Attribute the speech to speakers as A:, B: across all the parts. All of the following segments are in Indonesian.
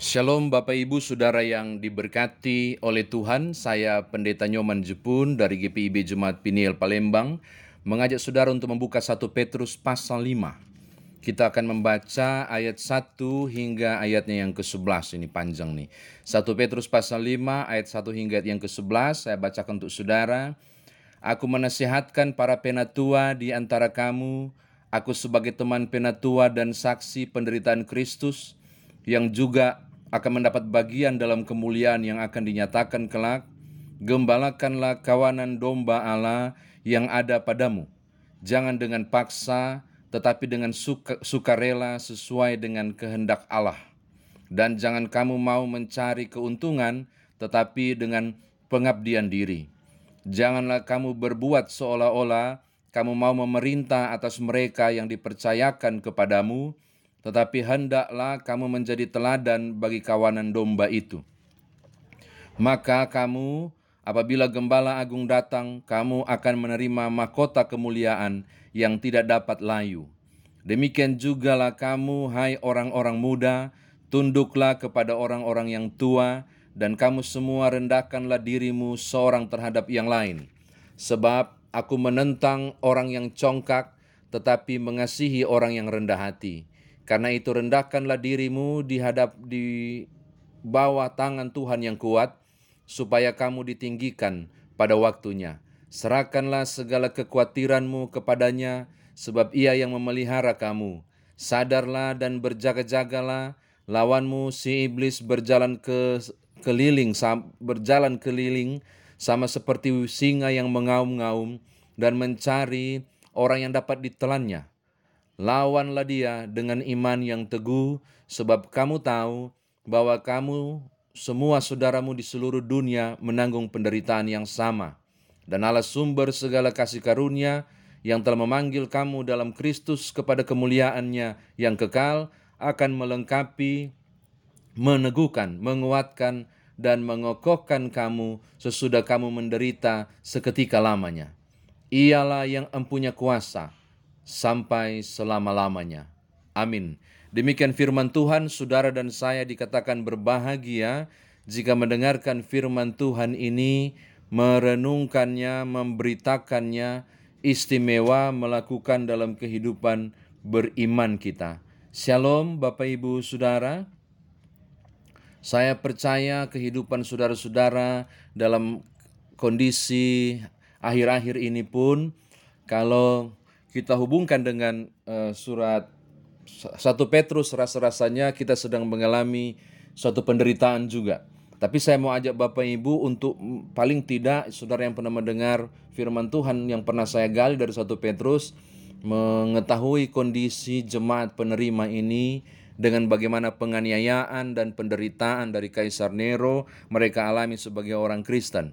A: Shalom Bapak Ibu Saudara yang diberkati oleh Tuhan, saya Pendeta Nyoman Jepun dari GPIB Jemaat Piniel Palembang mengajak saudara untuk membuka 1 Petrus pasal 5. Kita akan membaca ayat 1 hingga ayatnya yang ke-11, ini panjang nih. 1 Petrus pasal 5 ayat 1 hingga ayat yang ke-11, saya bacakan untuk saudara. Aku menasihatkan para penatua di antara kamu, aku sebagai teman penatua dan saksi penderitaan Kristus, yang juga akan mendapat bagian dalam kemuliaan yang akan dinyatakan kelak, gembalakanlah kawanan domba Allah yang ada padamu. Jangan dengan paksa, tetapi dengan suka, sukarela sesuai dengan kehendak Allah. Dan jangan kamu mau mencari keuntungan, tetapi dengan pengabdian diri. Janganlah kamu berbuat seolah-olah kamu mau memerintah atas mereka yang dipercayakan kepadamu, tetapi hendaklah kamu menjadi teladan bagi kawanan domba itu. Maka kamu, apabila gembala agung datang, kamu akan menerima mahkota kemuliaan yang tidak dapat layu. Demikian jugalah kamu, hai orang-orang muda, tunduklah kepada orang-orang yang tua, dan kamu semua rendahkanlah dirimu seorang terhadap yang lain. Sebab aku menentang orang yang congkak, tetapi mengasihi orang yang rendah hati karena itu rendahkanlah dirimu di hadap di bawah tangan Tuhan yang kuat, supaya kamu ditinggikan pada waktunya. Serahkanlah segala kekhawatiranmu kepadanya, sebab ia yang memelihara kamu. Sadarlah dan berjaga-jagalah, lawanmu si iblis berjalan ke keliling, berjalan keliling sama seperti singa yang mengaum-ngaum dan mencari orang yang dapat ditelannya. Lawanlah dia dengan iman yang teguh, sebab kamu tahu bahwa kamu semua saudaramu di seluruh dunia menanggung penderitaan yang sama. Dan Allah sumber segala kasih karunia yang telah memanggil kamu dalam Kristus kepada kemuliaannya yang kekal akan melengkapi, meneguhkan, menguatkan, dan mengokohkan kamu sesudah kamu menderita seketika lamanya. Ialah yang empunya kuasa sampai selama-lamanya. Amin. Demikian firman Tuhan, saudara dan saya dikatakan berbahagia jika mendengarkan firman Tuhan ini, merenungkannya, memberitakannya, istimewa melakukan dalam kehidupan beriman kita. Shalom Bapak Ibu Saudara. Saya percaya kehidupan saudara-saudara dalam kondisi akhir-akhir ini pun kalau kita hubungkan dengan uh, surat satu Petrus rasa-rasanya kita sedang mengalami suatu penderitaan juga. Tapi saya mau ajak Bapak Ibu untuk paling tidak saudara yang pernah mendengar firman Tuhan yang pernah saya gali dari satu Petrus mengetahui kondisi jemaat penerima ini dengan bagaimana penganiayaan dan penderitaan dari Kaisar Nero mereka alami sebagai orang Kristen.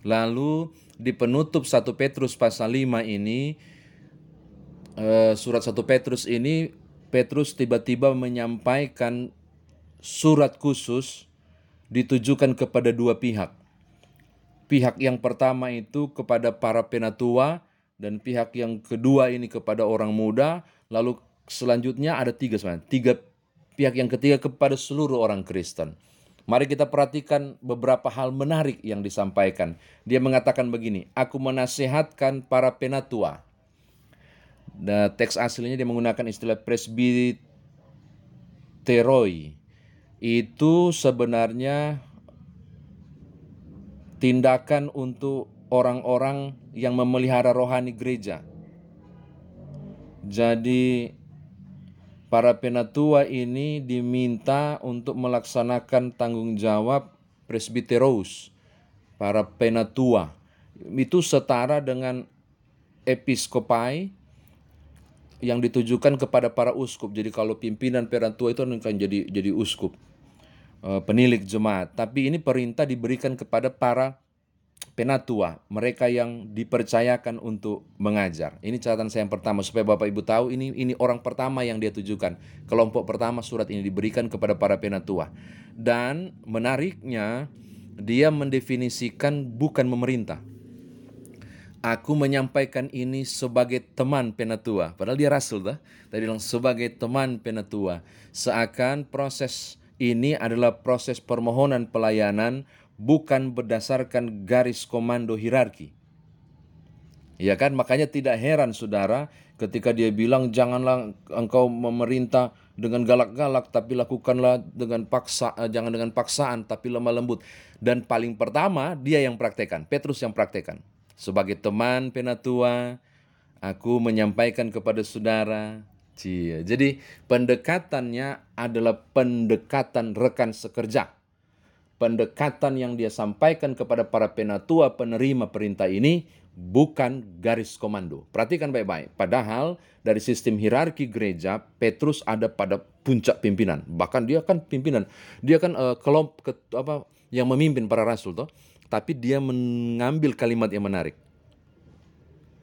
A: Lalu di penutup satu Petrus pasal 5 ini uh, surat 1 Petrus ini Petrus tiba-tiba menyampaikan surat khusus ditujukan kepada dua pihak. Pihak yang pertama itu kepada para penatua dan pihak yang kedua ini kepada orang muda, lalu selanjutnya ada tiga sebenarnya, tiga pihak yang ketiga kepada seluruh orang Kristen. Mari kita perhatikan beberapa hal menarik yang disampaikan. Dia mengatakan begini, aku menasehatkan para penatua Nah, teks aslinya dia menggunakan istilah presbiteroi. Itu sebenarnya tindakan untuk orang-orang yang memelihara rohani gereja. Jadi para penatua ini diminta untuk melaksanakan tanggung jawab presbiteros, para penatua. Itu setara dengan episkopai yang ditujukan kepada para uskup. Jadi kalau pimpinan perantua itu akan jadi jadi uskup eh, penilik jemaat. Tapi ini perintah diberikan kepada para penatua, mereka yang dipercayakan untuk mengajar. Ini catatan saya yang pertama supaya Bapak Ibu tahu ini ini orang pertama yang dia tujukan. Kelompok pertama surat ini diberikan kepada para penatua. Dan menariknya dia mendefinisikan bukan memerintah Aku menyampaikan ini sebagai teman penatua. Padahal dia rasul dah. Tadi bilang sebagai teman penatua. Seakan proses ini adalah proses permohonan pelayanan bukan berdasarkan garis komando hierarki. Ya kan, makanya tidak heran saudara ketika dia bilang janganlah engkau memerintah dengan galak-galak tapi lakukanlah dengan paksa eh, jangan dengan paksaan tapi lemah lembut. Dan paling pertama dia yang praktekan, Petrus yang praktekan. Sebagai teman penatua, aku menyampaikan kepada saudara, Cia. Jadi pendekatannya adalah pendekatan rekan sekerja. Pendekatan yang dia sampaikan kepada para penatua penerima perintah ini bukan garis komando. Perhatikan baik-baik. Padahal dari sistem hierarki gereja, Petrus ada pada puncak pimpinan. Bahkan dia kan pimpinan. Dia kan uh, kelompok apa yang memimpin para rasul toh. Tapi dia mengambil kalimat yang menarik.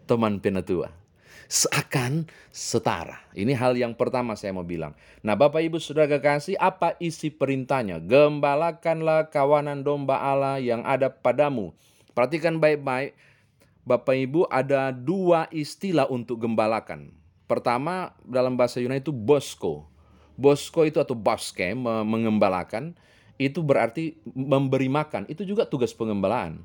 A: Teman penatua seakan setara. Ini hal yang pertama saya mau bilang. Nah Bapak Ibu sudah kekasih, apa isi perintahnya? Gembalakanlah kawanan domba Allah yang ada padamu. Perhatikan baik-baik, Bapak Ibu ada dua istilah untuk gembalakan. Pertama dalam bahasa Yunani itu bosko. Bosko itu atau baske mengembalakan itu berarti memberi makan. Itu juga tugas pengembalaan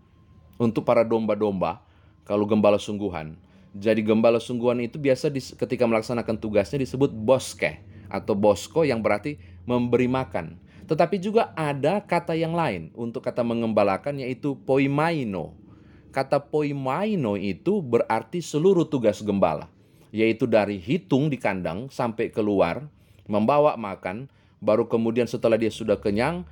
A: untuk para domba-domba kalau gembala sungguhan. Jadi gembala sungguhan itu biasa di, ketika melaksanakan tugasnya disebut boske atau bosko yang berarti memberi makan. Tetapi juga ada kata yang lain untuk kata mengembalakan yaitu poimaino. Kata poimaino itu berarti seluruh tugas gembala, yaitu dari hitung di kandang sampai keluar, membawa makan, baru kemudian setelah dia sudah kenyang,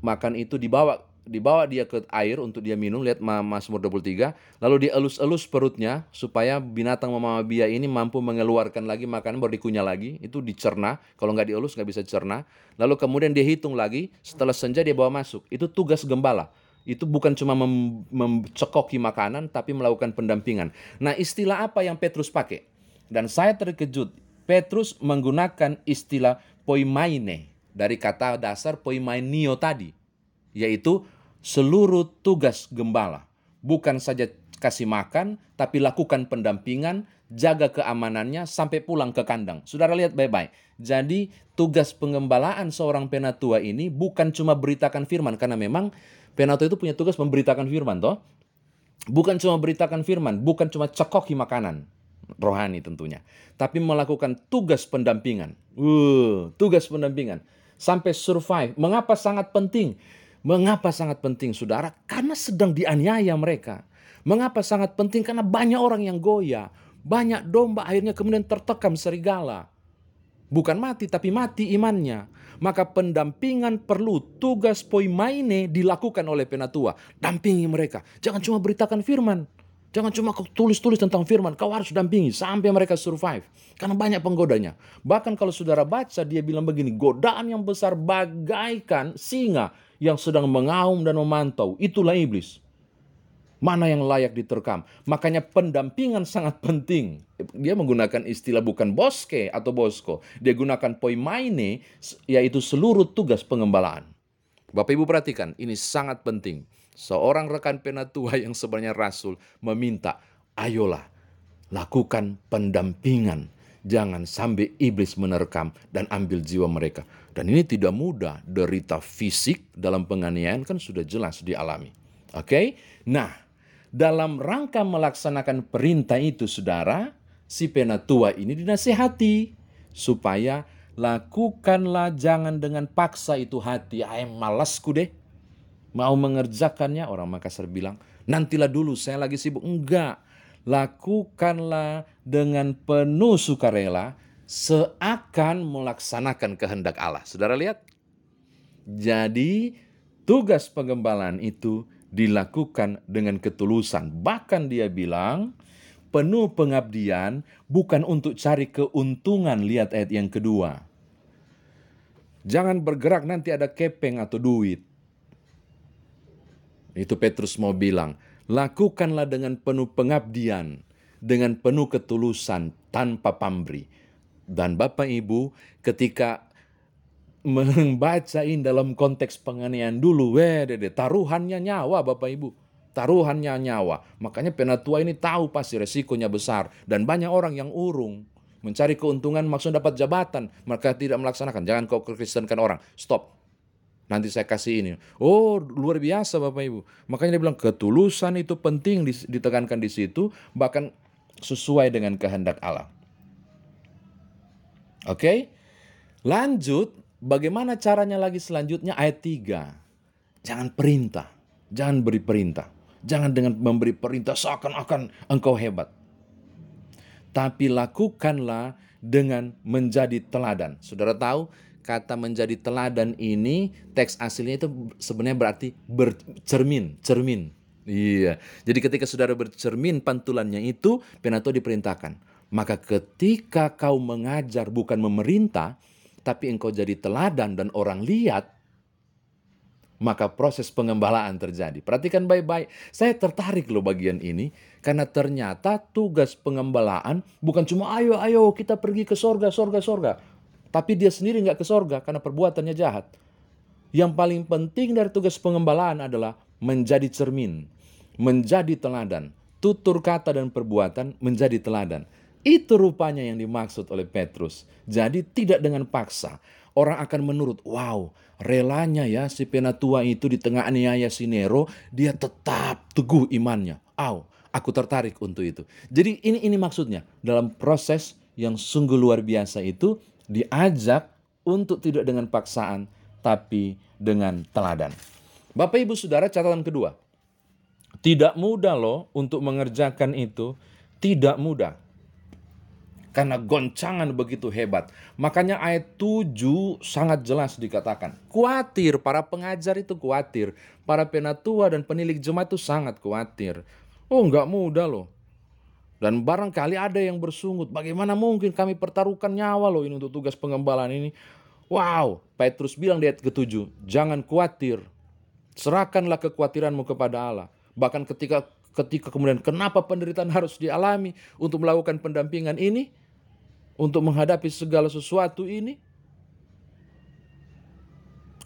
A: makan itu dibawa dibawa dia ke air untuk dia minum, lihat Mazmur 23, lalu dia elus-elus perutnya supaya binatang mama bia ini mampu mengeluarkan lagi makanan baru dikunyah lagi, itu dicerna, kalau nggak dielus nggak bisa cerna, lalu kemudian dia hitung lagi, setelah senja dia bawa masuk, itu tugas gembala. Itu bukan cuma mem mencekoki makanan, tapi melakukan pendampingan. Nah istilah apa yang Petrus pakai? Dan saya terkejut, Petrus menggunakan istilah poimaine, dari kata dasar poimainio tadi, yaitu seluruh tugas gembala. Bukan saja kasih makan, tapi lakukan pendampingan, jaga keamanannya sampai pulang ke kandang. Saudara lihat baik-baik. Jadi tugas pengembalaan seorang penatua ini bukan cuma beritakan firman, karena memang penatua itu punya tugas memberitakan firman, toh. Bukan cuma beritakan firman, bukan cuma cekoki makanan, rohani tentunya. Tapi melakukan tugas pendampingan. Uh, tugas pendampingan. Sampai survive. Mengapa sangat penting? Mengapa sangat penting saudara? Karena sedang dianiaya mereka. Mengapa sangat penting? Karena banyak orang yang goyah. Banyak domba akhirnya kemudian tertekam serigala. Bukan mati tapi mati imannya. Maka pendampingan perlu tugas poimaine dilakukan oleh penatua. Dampingi mereka. Jangan cuma beritakan firman. Jangan cuma kau tulis-tulis tentang firman, kau harus dampingi sampai mereka survive. Karena banyak penggodanya. Bahkan kalau saudara baca, dia bilang begini, godaan yang besar bagaikan singa yang sedang mengaum dan memantau. Itulah iblis. Mana yang layak diterkam. Makanya pendampingan sangat penting. Dia menggunakan istilah bukan boske atau bosko. Dia gunakan poimaine, yaitu seluruh tugas pengembalaan. Bapak Ibu perhatikan, ini sangat penting. Seorang rekan penatua yang sebenarnya rasul meminta, ayolah lakukan pendampingan Jangan sampai iblis menerkam dan ambil jiwa mereka. Dan ini tidak mudah. Derita fisik dalam penganiayaan kan sudah jelas dialami. Oke? Okay? Nah, dalam rangka melaksanakan perintah itu, saudara, si penatua ini dinasihati supaya lakukanlah jangan dengan paksa itu hati. Ay, malasku deh. Mau mengerjakannya, orang Makassar bilang, nantilah dulu, saya lagi sibuk. Enggak, lakukanlah dengan penuh sukarela seakan melaksanakan kehendak Allah. Saudara lihat? Jadi tugas pengembalaan itu dilakukan dengan ketulusan. Bahkan dia bilang penuh pengabdian bukan untuk cari keuntungan. Lihat ayat yang kedua. Jangan bergerak nanti ada kepeng atau duit. Itu Petrus mau bilang, lakukanlah dengan penuh pengabdian, dengan penuh ketulusan, tanpa pamrih. Dan Bapak Ibu, ketika membacain dalam konteks penganiayaan dulu, weh dede, taruhannya nyawa Bapak Ibu. Taruhannya nyawa. Makanya penatua ini tahu pasti resikonya besar. Dan banyak orang yang urung. Mencari keuntungan maksud dapat jabatan. Mereka tidak melaksanakan. Jangan kau kristenkan orang. Stop nanti saya kasih ini. Oh, luar biasa Bapak Ibu. Makanya dia bilang ketulusan itu penting ditekankan di situ, bahkan sesuai dengan kehendak Allah. Oke? Okay? Lanjut, bagaimana caranya lagi selanjutnya ayat 3. Jangan perintah, jangan beri perintah. Jangan dengan memberi perintah seakan-akan engkau hebat. Tapi lakukanlah dengan menjadi teladan. Saudara tahu, kata menjadi teladan ini teks aslinya itu sebenarnya berarti bercermin, cermin. Iya. Jadi ketika saudara bercermin pantulannya itu, penato diperintahkan. Maka ketika kau mengajar bukan memerintah, tapi engkau jadi teladan dan orang lihat, maka proses pengembalaan terjadi. Perhatikan baik-baik. Saya tertarik loh bagian ini karena ternyata tugas pengembalaan bukan cuma ayo ayo kita pergi ke sorga sorga sorga. Tapi dia sendiri nggak ke sorga karena perbuatannya jahat. Yang paling penting dari tugas pengembalaan adalah menjadi cermin, menjadi teladan. Tutur kata dan perbuatan menjadi teladan. Itu rupanya yang dimaksud oleh Petrus. Jadi tidak dengan paksa. Orang akan menurut, wow relanya ya si penatua itu di tengah aniaya si Nero, dia tetap teguh imannya. Aw, aku tertarik untuk itu. Jadi ini ini maksudnya dalam proses yang sungguh luar biasa itu diajak untuk tidak dengan paksaan, tapi dengan teladan. Bapak Ibu Saudara catatan kedua. Tidak mudah loh untuk mengerjakan itu, tidak mudah. Karena goncangan begitu hebat. Makanya ayat 7 sangat jelas dikatakan. Kuatir, para pengajar itu kuatir. Para penatua dan penilik jemaat itu sangat kuatir. Oh nggak mudah loh. Dan barangkali ada yang bersungut, bagaimana mungkin kami pertaruhkan nyawa loh ini untuk tugas pengembalaan ini. Wow, Petrus bilang di ayat ketujuh, jangan khawatir, serahkanlah kekhawatiranmu kepada Allah. Bahkan ketika ketika kemudian kenapa penderitaan harus dialami untuk melakukan pendampingan ini, untuk menghadapi segala sesuatu ini?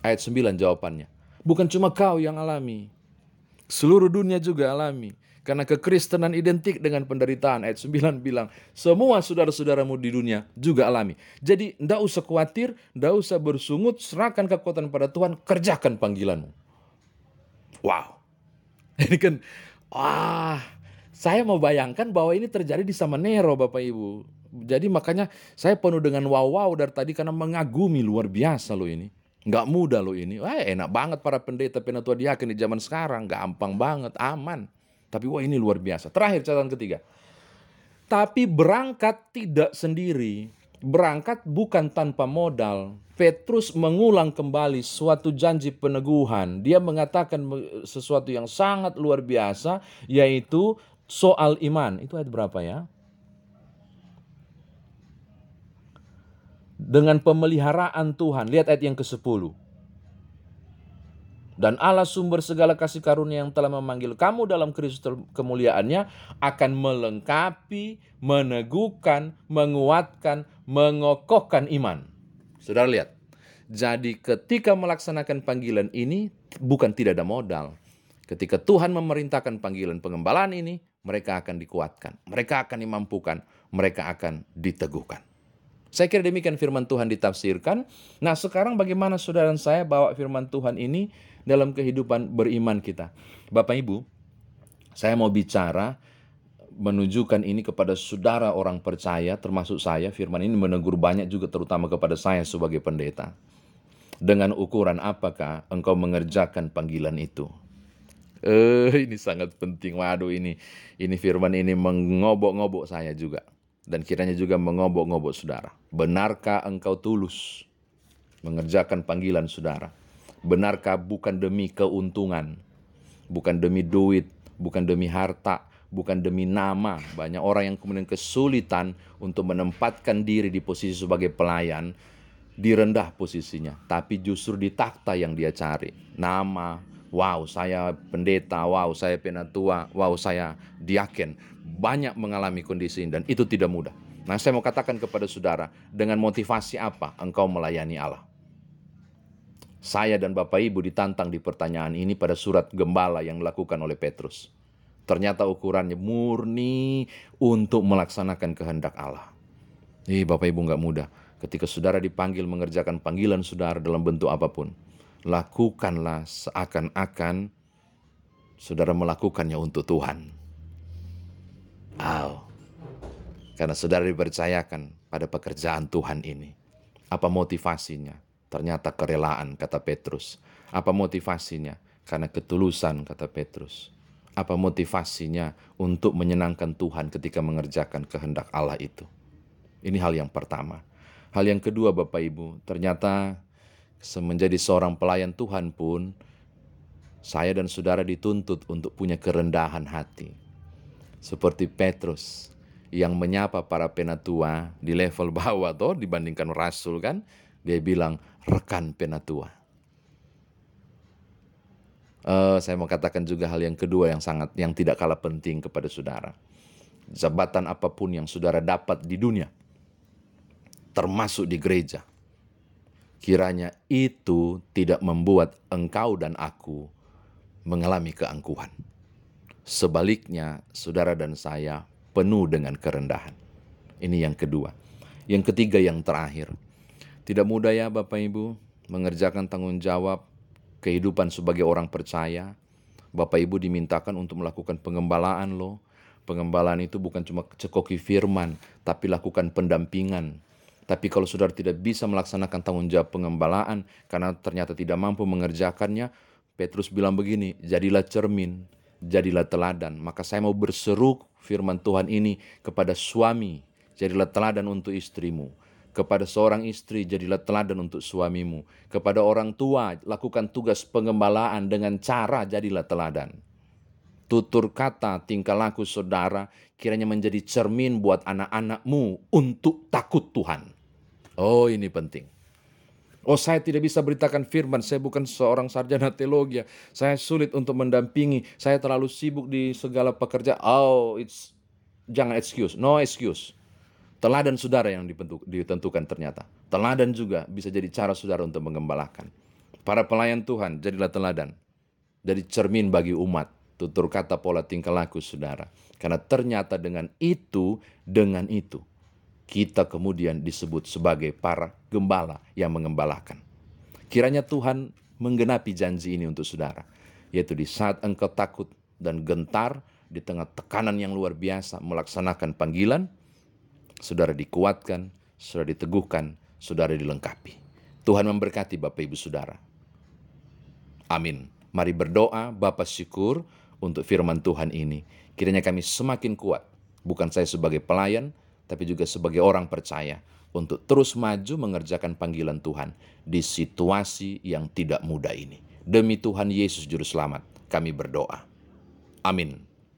A: Ayat 9 jawabannya. Bukan cuma kau yang alami. Seluruh dunia juga alami. Karena kekristenan identik dengan penderitaan. Ayat 9 bilang, semua saudara-saudaramu di dunia juga alami. Jadi, ndak usah khawatir, ndak usah bersungut, serahkan kekuatan pada Tuhan, kerjakan panggilanmu. Wow. Ini kan, wah, saya mau bayangkan bahwa ini terjadi di Samanero, Bapak Ibu. Jadi makanya saya penuh dengan wow-wow dari tadi karena mengagumi luar biasa loh ini. Nggak mudah loh ini. Wah, enak banget para pendeta penatua diaken di zaman sekarang. Gampang banget, aman. Tapi wah ini luar biasa. Terakhir catatan ketiga. Tapi berangkat tidak sendiri. Berangkat bukan tanpa modal. Petrus mengulang kembali suatu janji peneguhan. Dia mengatakan sesuatu yang sangat luar biasa, yaitu soal iman. Itu ayat berapa ya? Dengan pemeliharaan Tuhan. Lihat ayat yang ke-10. Dan Allah sumber segala kasih karunia yang telah memanggil kamu dalam Kristus kemuliaannya akan melengkapi, meneguhkan, menguatkan, mengokohkan iman. Saudara lihat, jadi ketika melaksanakan panggilan ini bukan tidak ada modal. Ketika Tuhan memerintahkan panggilan pengembalaan ini, mereka akan dikuatkan, mereka akan dimampukan, mereka akan diteguhkan. Saya kira demikian firman Tuhan ditafsirkan. Nah sekarang bagaimana saudara dan saya bawa firman Tuhan ini dalam kehidupan beriman kita. Bapak Ibu, saya mau bicara menunjukkan ini kepada saudara orang percaya termasuk saya. Firman ini menegur banyak juga terutama kepada saya sebagai pendeta. Dengan ukuran apakah engkau mengerjakan panggilan itu? Eh, ini sangat penting. Waduh, ini ini firman ini mengobok-ngobok saya juga dan kiranya juga mengobok-ngobok saudara. Benarkah engkau tulus mengerjakan panggilan saudara? Benarkah bukan demi keuntungan, bukan demi duit, bukan demi harta, bukan demi nama. Banyak orang yang kemudian kesulitan untuk menempatkan diri di posisi sebagai pelayan, direndah posisinya, tapi justru di takhta yang dia cari. Nama, wow saya pendeta, wow saya penatua, wow saya diaken. Banyak mengalami kondisi ini dan itu tidak mudah. Nah saya mau katakan kepada saudara, dengan motivasi apa engkau melayani Allah? Saya dan Bapak Ibu ditantang di pertanyaan ini pada surat gembala yang dilakukan oleh Petrus. Ternyata ukurannya murni untuk melaksanakan kehendak Allah. Ih Bapak Ibu nggak mudah ketika saudara dipanggil mengerjakan panggilan saudara dalam bentuk apa pun. lakukanlah seakan-akan saudara melakukannya untuk Tuhan. Oh. Karena saudara dipercayakan pada pekerjaan Tuhan ini. Apa motivasinya? Ternyata kerelaan, kata Petrus. Apa motivasinya? Karena ketulusan, kata Petrus. Apa motivasinya untuk menyenangkan Tuhan ketika mengerjakan kehendak Allah itu? Ini hal yang pertama. Hal yang kedua, Bapak Ibu, ternyata menjadi seorang pelayan Tuhan pun saya dan saudara dituntut untuk punya kerendahan hati. Seperti Petrus yang menyapa para penatua di level bawah toh dibandingkan rasul kan. Dia bilang rekan penatua. Uh, saya mau katakan juga hal yang kedua yang sangat yang tidak kalah penting kepada saudara. Jabatan apa pun yang saudara dapat di dunia, termasuk di gereja, kiranya itu tidak membuat engkau dan aku mengalami keangkuhan. Sebaliknya, saudara dan saya penuh dengan kerendahan. Ini yang kedua. Yang ketiga, yang terakhir. Tidak mudah ya Bapak Ibu mengerjakan tanggung jawab kehidupan sebagai orang percaya. Bapak Ibu dimintakan untuk melakukan pengembalaan loh. Pengembalaan itu bukan cuma cekoki firman, tapi lakukan pendampingan. Tapi kalau saudara tidak bisa melaksanakan tanggung jawab pengembalaan karena ternyata tidak mampu mengerjakannya, Petrus bilang begini, jadilah cermin, jadilah teladan. Maka saya mau berseru firman Tuhan ini kepada suami, jadilah teladan untuk istrimu. Kepada seorang istri, jadilah teladan untuk suamimu. Kepada orang tua, lakukan tugas pengembalaan dengan cara jadilah teladan. Tutur kata, tingkah laku saudara, kiranya menjadi cermin buat anak-anakmu untuk takut Tuhan. Oh ini penting. Oh saya tidak bisa beritakan firman, saya bukan seorang sarjana teologi, saya sulit untuk mendampingi, saya terlalu sibuk di segala pekerjaan. Oh, it's jangan excuse, no excuse. Teladan saudara yang ditentukan ternyata. Teladan juga bisa jadi cara saudara untuk mengembalakan. Para pelayan Tuhan, jadilah teladan. Jadi cermin bagi umat, tutur kata pola tingkah laku saudara. Karena ternyata dengan itu, dengan itu, kita kemudian disebut sebagai para gembala yang mengembalakan. Kiranya Tuhan menggenapi janji ini untuk saudara, yaitu di saat engkau takut dan gentar di tengah tekanan yang luar biasa melaksanakan panggilan, saudara dikuatkan, saudara diteguhkan, saudara dilengkapi. Tuhan memberkati Bapak Ibu Saudara. Amin. Mari berdoa, Bapak syukur untuk firman Tuhan ini. Kiranya kami semakin kuat, bukan saya sebagai pelayan, tapi juga sebagai orang percaya untuk terus maju mengerjakan panggilan Tuhan di situasi yang tidak mudah ini. Demi Tuhan Yesus Juru Selamat, kami berdoa. Amin.